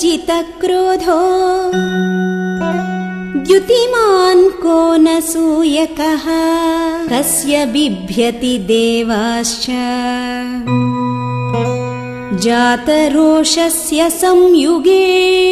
जितक्रोधो द्युतिमान् को न सूयकः कस्य बिभ्यति देवाश्च। जातरोषस्य संयुगे